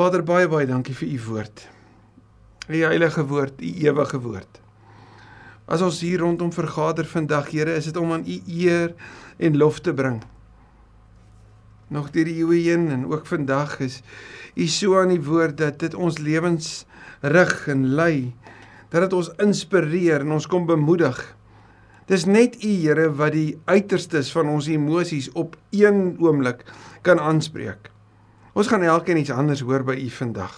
Vader, baie baie dankie vir u woord. U heilige woord, u ewige woord. As ons hier rondom vergader vandag, Here, is dit om aan u eer en lof te bring. Nog deur die eeue heen en ook vandag is u so aan die woord dat dit ons lewens rig en lei, dat dit ons inspireer en ons kom bemoedig. Dis net u Here wat die uiterstes van ons emosies op een oomblik kan aanspreek. Ons gaan elkeen iets anders hoor by u vandag.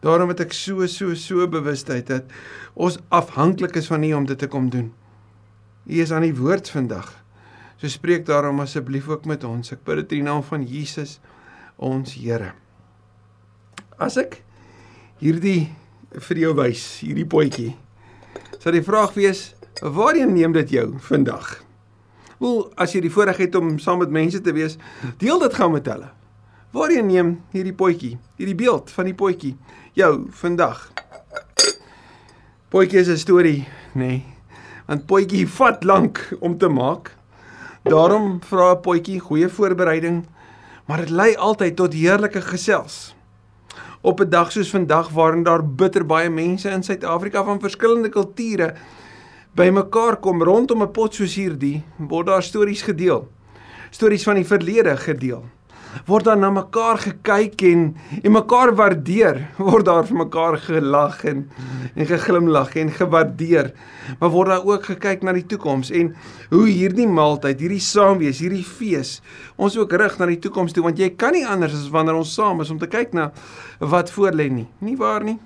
Daarom het ek so so so bewustheid dat ons afhanklik is van u om dit te kom doen. U is aan die woord vandag. So spreek daarom asseblief ook met ons. Ek bid dit in die naam van Jesus ons Here. As ek hierdie vir jou wys, hierdie potjie. Sal die vraag wees, Waarheen neem dit jou vandag? Wel, as jy die voorreg het om saam met mense te wees, deel dit gou met hulle. Waarheen neem hierdie potjie, hierdie beeld van die potjie jou vandag? Potjie is 'n storie, nê? Nee, want potjie vat lank om te maak. Daarom vra 'n potjie goeie voorbereiding, maar dit lei altyd tot heerlike gesels. Op 'n dag soos vandag waarin daar bitter baie mense in Suid-Afrika van verskillende kulture bymekaar kom rondom 'n pot soos hierdie, word daar stories gedeel. Stories van die verlede gedeel. Word daar na mekaar gekyk en en mekaar waardeer. Word daar vir mekaar gelag en en geglimlag en gewaardeer. Maar word daar ook gekyk na die toekoms en hoe hierdie maaltyd, hierdie saamwees, hierdie fees ons ook rig na die toekoms toe want jy kan nie anders as wanneer ons saam is om te kyk na wat voorlê nie. Nie waar nie?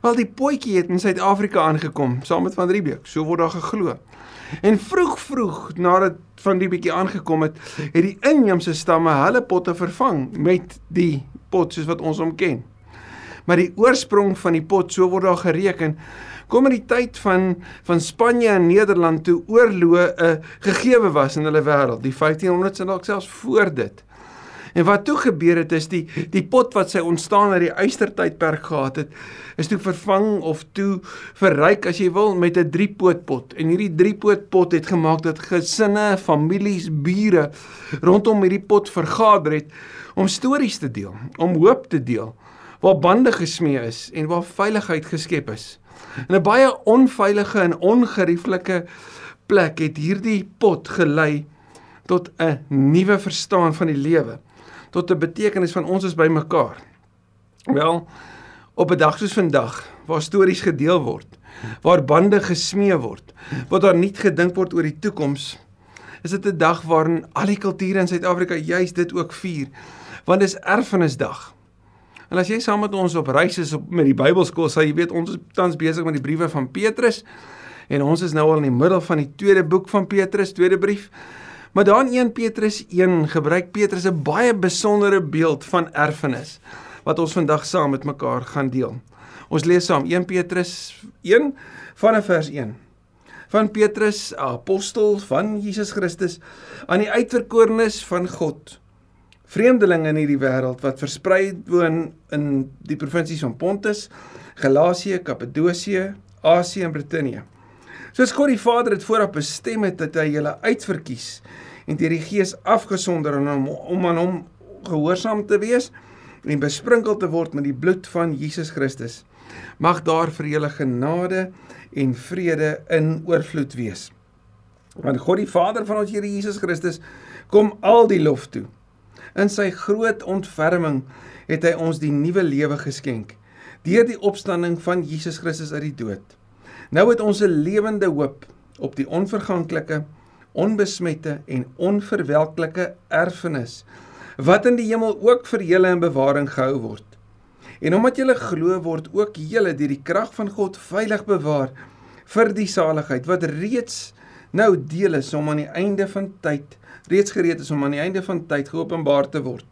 Wel die potjie het in Suid-Afrika aangekom saam met Van Riebeeck, so word daar geglo. En vroeg vroeg nadat Van Riebeeck aangekom het, het die inheemse stamme hulle potte vervang met die pot soos wat ons hom ken. Maar die oorsprong van die pot, so word daar gereken, kom in die tyd van van Spanje en Nederland toe oorloë 'n uh, gegeewe was in hulle wêreld, die 1500s en dalk selfs voor dit. En wat toe gebeur het is die die pot wat sy ontstaan uit die eystertydperk gehad het, is toe vervang of toe verryk as jy wil met 'n driepootpot. En hierdie driepootpot het gemaak dat gesinne, families, bure rondom hierdie pot vergader het om stories te deel, om hoop te deel, waar bande gesmee is en waar veiligheid geskep is. In 'n baie onveilige en ongerieflike plek het hierdie pot gelei tot 'n nuwe verstaan van die lewe tot 'n betekenis van ons is by mekaar. Wel, op 'n dag soos vandag waar stories gedeel word, waar bande gesmee word, waar daar nie gedink word oor die toekoms, is dit 'n dag waarin al die kulture in Suid-Afrika juis dit ook vier, want dis erfenisdag. En as jy saam met ons op reis is op met die Bybelskool, sal jy weet ons is tans besig met die briewe van Petrus en ons is nou al in die middel van die tweede boek van Petrus, tweede brief. Maar daar in 1 Petrus 1 gebruik Petrus 'n baie besondere beeld van erfenis wat ons vandag saam met mekaar gaan deel. Ons lees saam 1 Petrus 1 vanaf vers 1. Van Petrus, apostel van Jesus Christus, aan die uitverkorenes van God, vreemdelinge in hierdie wêreld wat versprei woon in die provinsies van Pontus, Galasië, Kappadosie, Asië en Brittanje. Soos God die Vader dit vooraf bestem het dat hy julle uitverkies en deur die Gees afgesonder en om, om aan hom gehoorsaam te wees en besprinkel te word met die bloed van Jesus Christus. Mag daar vir julle genade en vrede in oorvloed wees. Want God die Vader van ons Here Jesus Christus kom al die lof toe. In sy groot ontferming het hy ons die nuwe lewe geskenk deur die opstanding van Jesus Christus uit die dood. Nou het ons 'n lewende hoop op die onverganklike, onbesmette en onverwelklike erfenis wat in die hemel ook vir julle in bewaring gehou word. En omdat julle glo word ook julle deur die krag van God veilig bewaar vir die saligheid wat reeds nou deel is om aan die einde van tyd reeds gereed is om aan die einde van tyd geopenbaar te word.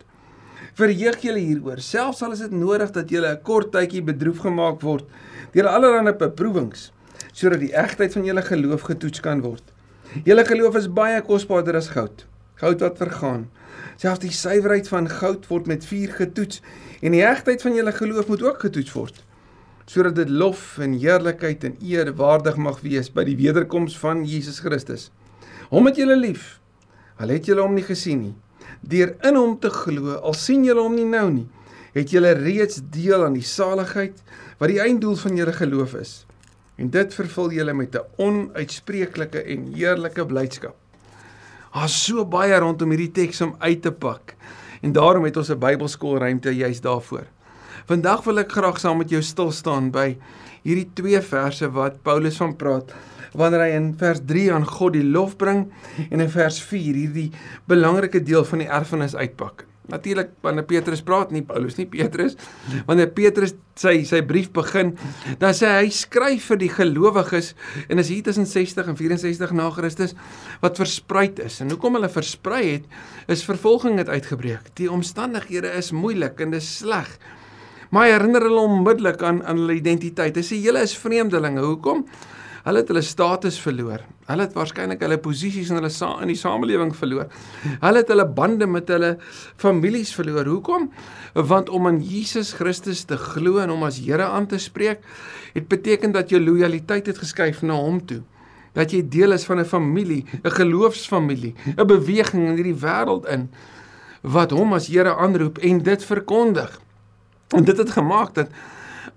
Verheug julle hieroor, selfs al is dit nodig dat julle 'n kort tydjie bedroef gemaak word deur allerlei beproewings sodat die egtheid van julle geloof getoets kan word. Julle geloof is baie kosbaarder as goud, goud wat vergaan. Selfs die suiwerheid van goud word met vuur getoets en die egtheid van julle geloof moet ook getoets word sodat dit lof en heerlikheid en eer waardig mag wees by die wederkoms van Jesus Christus. Hom het julle lief. Al het julle hom nie gesien nie. Deur in hom te glo, al sien julle hom nie nou nie, het julle reeds deel aan die saligheid wat die einddoel van julle geloof is. En dit vervul julle met 'n onuitspreeklike en heerlike blydskap. Daar's so baie rondom hierdie teks om uit te pak. En daarom het ons 'n Bybelskoolruimte juist daarvoor. Vandag wil ek graag saam met jou stil staan by hierdie twee verse wat Paulus van praat wanneer hy in vers 3 aan God die lof bring en in vers 4 hierdie belangrike deel van die erfenis uitpak. Natuurlik wanneer Petrus praat nie Paulus nie Petrus wanneer Petrus sy sy brief begin dan sê hy skryf vir die gelowiges en is hier tussen 60 en 64 na Christus wat versprei is. En hoekom hulle versprei het is vervolging het uitgebreek. Die omstandighede is moeilik en dis sleg maar hy herinner hulle onmiddellik aan aan hulle identiteit. Hy sê julle is vreemdelinge. Hoekom Hulle het hulle status verloor. Hulle het waarskynlik hulle posisies in hulle in die samelewing verloor. Hulle het hulle bande met hulle families verloor. Hoekom? Want om aan Jesus Christus te glo en hom as Here aan te spreek, het beteken dat jou lojaliteit het geskuif na hom toe. Dat jy deel is van 'n familie, 'n geloofsfamilie, 'n beweging in hierdie wêreld in wat hom as Here aanroep en dit verkondig. En dit het gemaak dat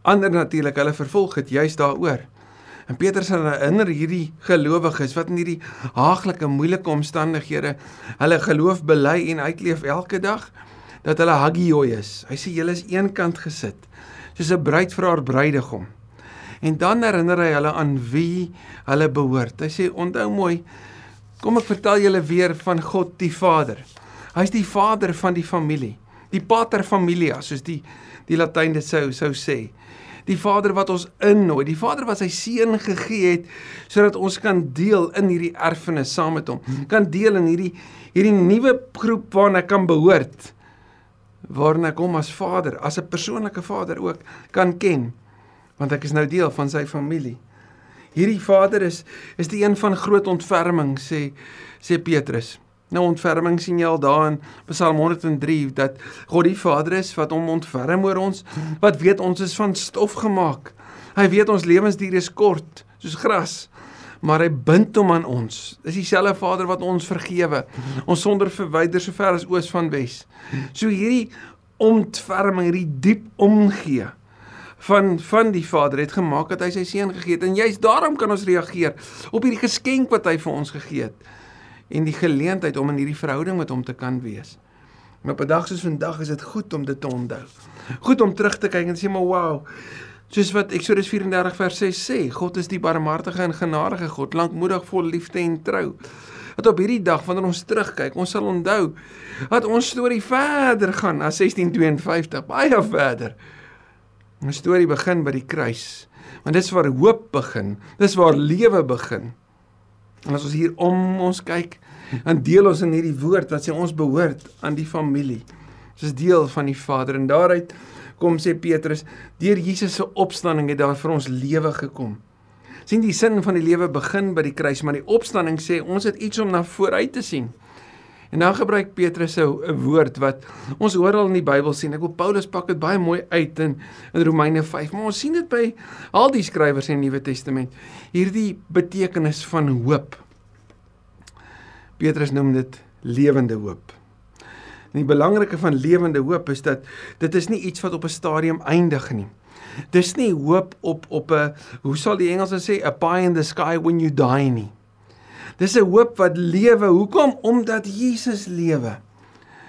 ander natuurlik hulle vervolg het juis daaroor. En Petrus herinner hierdie gelowiges wat in hierdie haaglike moeilike omstandighede hulle geloof bely en uitleef elke dag dat hulle hagioi is. Hy sê julle is eenkant gesit soos 'n bruid vir haar bruidegom. En dan herinner hy hulle aan wie hulle behoort. Hy sê onthou mooi kom ek vertel julle weer van God die Vader. Hy's die vader van die familie. Die pater familia soos die die Latyn dit sou sou sê die Vader wat ons innooi, die Vader wat sy seun gegee het sodat ons kan deel in hierdie erfenis saam met hom. Kan deel in hierdie hierdie nuwe groep waarna ek kan behoort. Waarna ek hom as Vader, as 'n persoonlike Vader ook kan ken, want ek is nou deel van sy familie. Hierdie Vader is is die een van groot ontferming sê sê Petrus. Nou ontferming sien jy al daar in Psalm 103 dat God die Vader is wat hom ontferm oor ons, wat weet ons is van stof gemaak. Hy weet ons lewensduur is kort, soos gras, maar hy bind hom aan ons. Dis dieselfde Vader wat ons vergewe, ons sonder verwyder so ver as oos van wes. So hierdie ontferming, hierdie diep omgee van van die Vader het gemaak dat hy sy seun gegee het en juist daarom kan ons reageer op hierdie geskenk wat hy vir ons gegee het en die geleentheid om in hierdie verhouding met hom te kan wees. En op 'n dag soos vandag is dit goed om dit te onthou. Goed om terug te kyk en sê maar wow. Soos wat Eksodus 34 vers 6 sê, God is die barmhartige en genadige God, lankmoedig, vol liefde en trou. Dat op hierdie dag wanneer ons terugkyk, ons sal onthou dat ons storie verder gaan as 1652, baie verder. Ons storie begin by die kruis. Want dis waar hoop begin. Dis waar lewe begin. En as ons hier om ons kyk, dan deel ons in hierdie woord wat sê ons behoort aan die familie. Ons is deel van die Vader en daaruit kom sê Petrus, deur Jesus se opstanding het daar vir ons lewe gekom. sien die sin van die lewe begin by die kruis, maar die opstanding sê ons het iets om na vooruit te sien. En dan gebruik Petrus 'n woord wat ons oral in die Bybel sien. Ek wil Paulus pak dit baie mooi uit in in Romeine 5, maar ons sien dit by al die skrywers in die Nuwe Testament. Hierdie betekenis van hoop. Petrus noem dit lewende hoop. En die belangrike van lewende hoop is dat dit is nie iets wat op 'n stadium eindig nie. Dis nie hoop op op 'n hoe sal die Engelse sê a pie in the sky when you die nie. Dis 'n hoop wat lewe. Hoekom? Omdat Jesus lewe.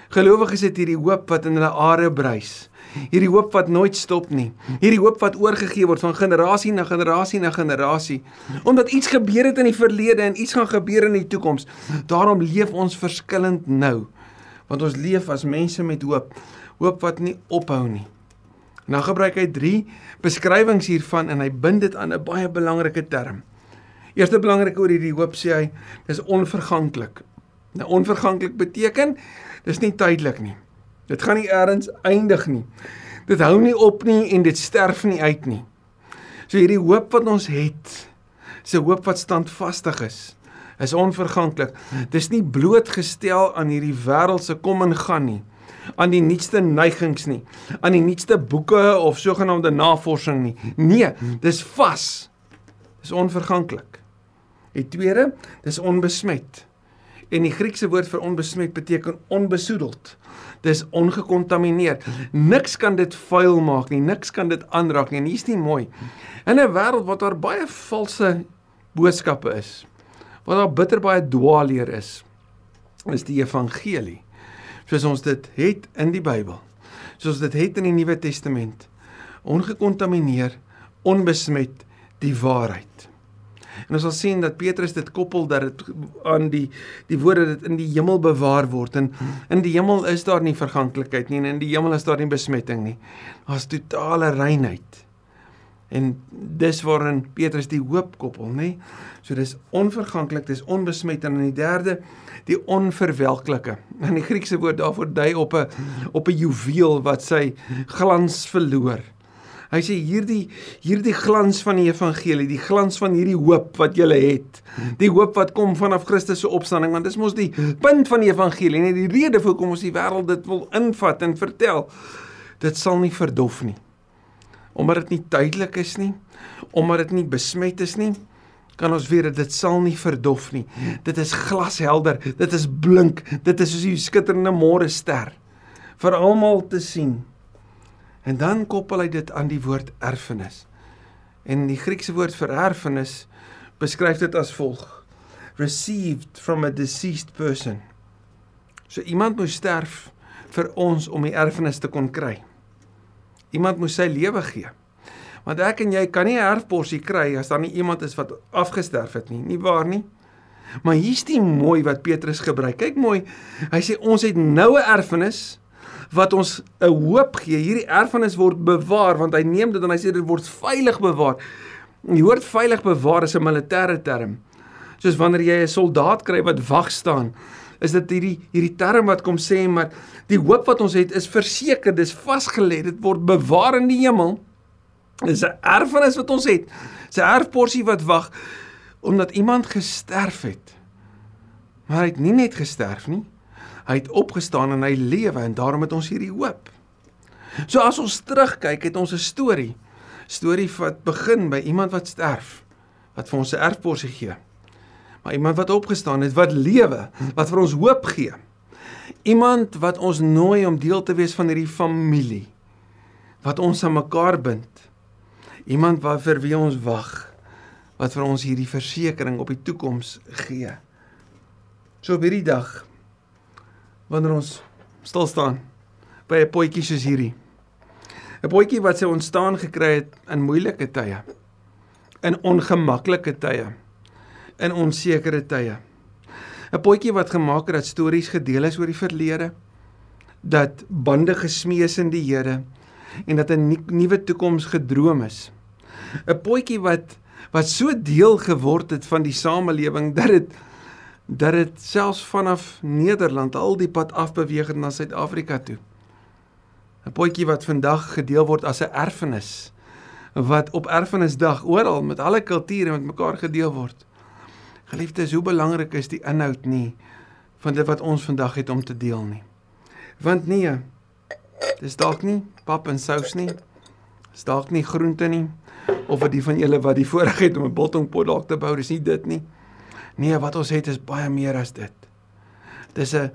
Gelowiges het hierdie hoop wat in hulle are bruis. Hierdie hoop wat nooit stop nie. Hierdie hoop wat oorgegee word van generasie na generasie na generasie. Omdat iets gebeur het in die verlede en iets gaan gebeur in die toekoms. Daarom leef ons verskillend nou. Want ons leef as mense met hoop. Hoop wat nie ophou nie. Nou gebruik hy 3 beskrywings hiervan en hy bind dit aan 'n baie belangrike term. Eerste belangrik oor hierdie hoop sê hy, dis onverganklik. Nou onverganklik beteken dis nie tydelik nie. Dit gaan nie eers eindig nie. Dit hou nie op nie en dit sterf nie uit nie. So hierdie hoop wat ons het, is 'n hoop wat standvastig is. Is onverganklik. Dis nie blootgestel aan hierdie wêreldse kom en gaan nie aan die nuutste neigings nie, aan die nuutste boeke of sogenaamde navorsing nie. Nee, dis vas. Dis onverganklik. Die tweede, dis onbesmet. En die Griekse woord vir onbesmet beteken onbesoedeld. Dis ongekontamineer. Niks kan dit vuil maak nie, niks kan dit aanraak nie. En hier's nie mooi. In 'n wêreld wat daar baie valse boodskappe is, waar daar bitter baie dwaalleer is, is die evangelie soos ons dit het in die Bybel. Soos dit het in die Nuwe Testament. Ongekontamineer, onbesmet die waarheid. En ons sal sien dat Petrus dit koppel dat dit aan die die woorde dit in die hemel bewaar word en in die hemel is daar nie verganklikheid nie en in die hemel is daar nie besmetting nie. Daar's totale reinheid. En dis waarin Petrus die hoop koppel, nê? So dis onverganklik, dis onbesmet en in die derde die onverwelklike. In die Griekse woord daarvoor dui op 'n op 'n juweel wat sy glans verloor. Hy sê hierdie hierdie glans van die evangelie, die glans van hierdie hoop wat jy het. Die hoop wat kom vanaf Christus se opstanding, want dis mos die punt van die evangelie, net die rede vir hoekom ons die wêreld dit wil invat en vertel. Dit sal nie verdof nie. Omdat dit nie tydelik is nie, omdat dit nie besmet is nie, kan ons weet dit sal nie verdof nie. Dit is glashelder, dit is blink, dit is soos 'n skitterende môre ster vir almal te sien. En dan koppel hy dit aan die woord erfenis. En die Griekse woord vir erfenis beskryf dit as volg: received from a deceased person. So iemand moes sterf vir ons om die erfenis te kon kry. Iemand moes sy lewe gee. Want ek en jy kan nie 'n erfporsie kry as daar nie iemand is wat afgesterf het nie, nie waar nie? Maar hier's die mooi wat Petrus gebruik. Kyk mooi. Hy sê ons het nou 'n erfenis wat ons 'n hoop gee. Hierdie erfenis word bewaar want hy neem dit en hy sê dit word veilig bewaar. Die woord veilig bewaar is 'n militêre term. Soos wanneer jy 'n soldaat kry wat wag staan, is dit hierdie hierdie term wat kom sê maar die hoop wat ons het is verseker, dis vasgelê, dit word bewaar in die hemel. Dis 'n erfenis wat ons het. Dis 'n erfporsie wat wag omdat iemand gesterf het. Maar hy het nie net gesterf nie. Hy het opgestaan en hy lewe en daarom het ons hierdie hoop. So as ons terugkyk, het ons 'n storie. Storie wat begin by iemand wat sterf, wat vir ons 'n erfporsie gee. Maar iemand wat opgestaan het, wat lewe, wat vir ons hoop gee. Iemand wat ons nooi om deel te wees van hierdie familie wat ons aan mekaar bind. Iemand wat vir wie ons wag, wat vir ons hierdie versekering op die toekoms gee. So op hierdie dag wanneer ons stil staan by 'n potjie soos hierdie. 'n Potjie wat sy ontstaan gekry het in moeilike tye, in ongemaklike tye, in onsekere tye. 'n Potjie wat gemaak het dat stories gedeel is oor die verlede, dat bande gesmee is in die Here en dat 'n nuwe toekoms gedroom is. 'n Potjie wat wat so deel geword het van die samelewing dat dit dat dit selfs vanaf Nederland al die pad afbeweeg het na Suid-Afrika toe. 'n Potjie wat vandag gedeel word as 'n erfenis wat op erfenisdag oral met alle kulture met mekaar gedeel word. Geliefdes, hoe belangrik is die inhoud nie van dit wat ons vandag het om te deel nie. Want nee, dis dalk nie pap en sous nie. Dis dalk nie groente nie of wat die van julle wat die voorreg het om 'n biltongpot dalk te bou, dis nie dit nie. Nee, wat ons het is baie meer as dit. Dis 'n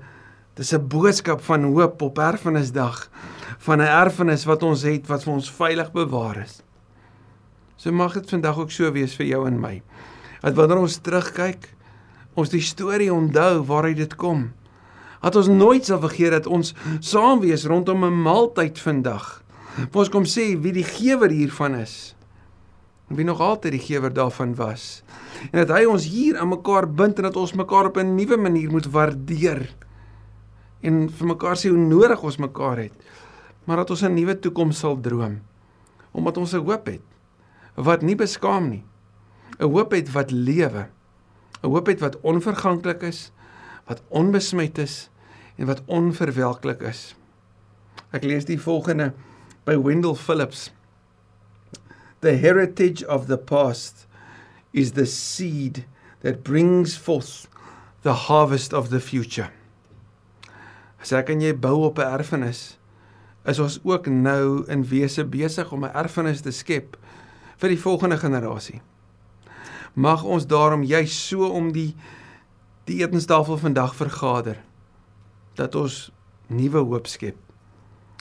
dis 'n boodskap van hoop op erfenisdag van 'n erfenis wat ons het wat vir ons veilig bewaar is. So mag dit vandag ook so wees vir jou en my. Dat wanneer ons terugkyk, ons die storie onthou waaruit dit kom. Dat ons nooit sal vergeet dat ons saam wees rondom 'n maaltyd vandag. Ons kom sê wie die gewer hiervan is. En wie nog altyd die gewer daarvan was. En dat hy ons hier aan mekaar bind en dat ons mekaar op 'n nuwe manier moet waardeer. En vir mekaar sê hoe nodig ons mekaar het. Maar dat ons 'n nuwe toekoms sal droom. Omdat ons 'n hoop het wat nie beskaam nie. 'n hoop het wat lewe. 'n hoop het wat onverganklik is wat onbesmet is en wat onverwelklik is. Ek lees die volgende by Wendell Phillips the heritage of the past is the seed that brings forth the harvest of the future. As ek en jy bou op 'n erfenis, is ons ook nou in wese besig om 'n erfenis te skep vir die volgende generasie. Mag ons daarom juis so om die die etenstafel vandag vergader dat ons nuwe hoop skep.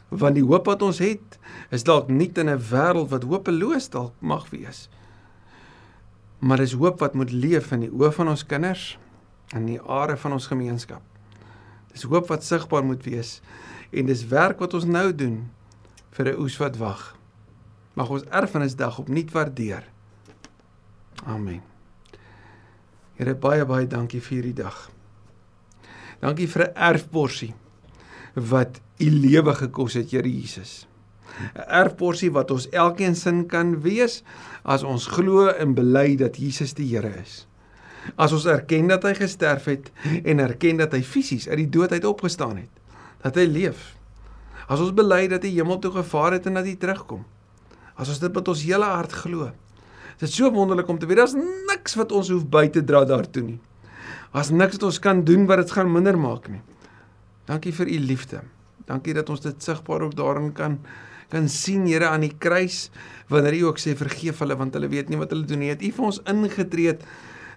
Want die hoop wat ons het, is dalk nie in 'n wêreld wat hopeloos dalk mag wees. Maar dis hoop wat moet leef in die oë van ons kinders en in die are van ons gemeenskap. Dis hoop wat sigbaar moet wees en dis werk wat ons nou doen vir 'n oes wat wag. Mag ons erfenisdag opnuut waardeer. Amen. Here baie baie dankie vir hierdie dag. Dankie vir 'n erfporsie wat u lewe gekos het, Here Jesus. 'n Erfporsie wat ons elkeen sin kan wees as ons glo en bely dat Jesus die Here is. As ons erken dat hy gesterf het en erken dat hy fisies uit die dood uit opgestaan het, dat hy leef. As ons bely dat hy hemel toe gevaar het en dat hy terugkom. As ons dit met ons hele hart glo. Dit is so wonderlik om te weet daar's niks wat ons hoef by te dra daartoe nie. As niks wat ons kan doen wat dit gaan minder maak nie. Dankie vir u liefde. Dankie dat ons dit sigbaar ook daarin kan kan sien Here aan die kruis wanneer u ook sê vergeef hulle want hulle weet nie wat hulle doen nie. Het u vir ons ingetree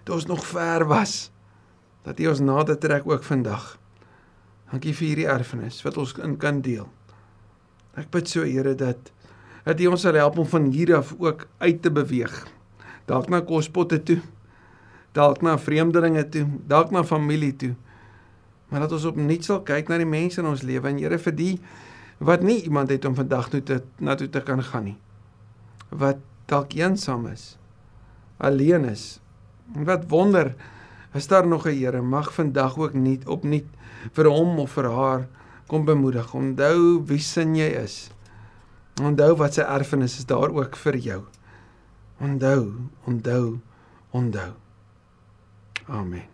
toe ons nog ver was. Dat u ons nader trek ook vandag. Dankie vir hierdie erfenis wat ons in kan deel. Ek bid so Here dat dat U ons sal help om van hier af ook uit te beweeg. Dalk na kospotte toe. Dalk na vreemdelinge toe, dalk na familie toe. Maar dat ons opnuut sal kyk na die mense in ons lewe en Here vir die wat nie iemand het om vandag toe te na toe te kan gaan nie. Wat dalk eensaam is. Alleen is. En wat wonder is daar nog 'n Here mag vandag ook nie opnuut vir hom of vir haar kom bemoedig. Onthou wie sin jy is. Onthou wat sy erfenis is daar ook vir jou. Onthou, onthou, onthou. Amen.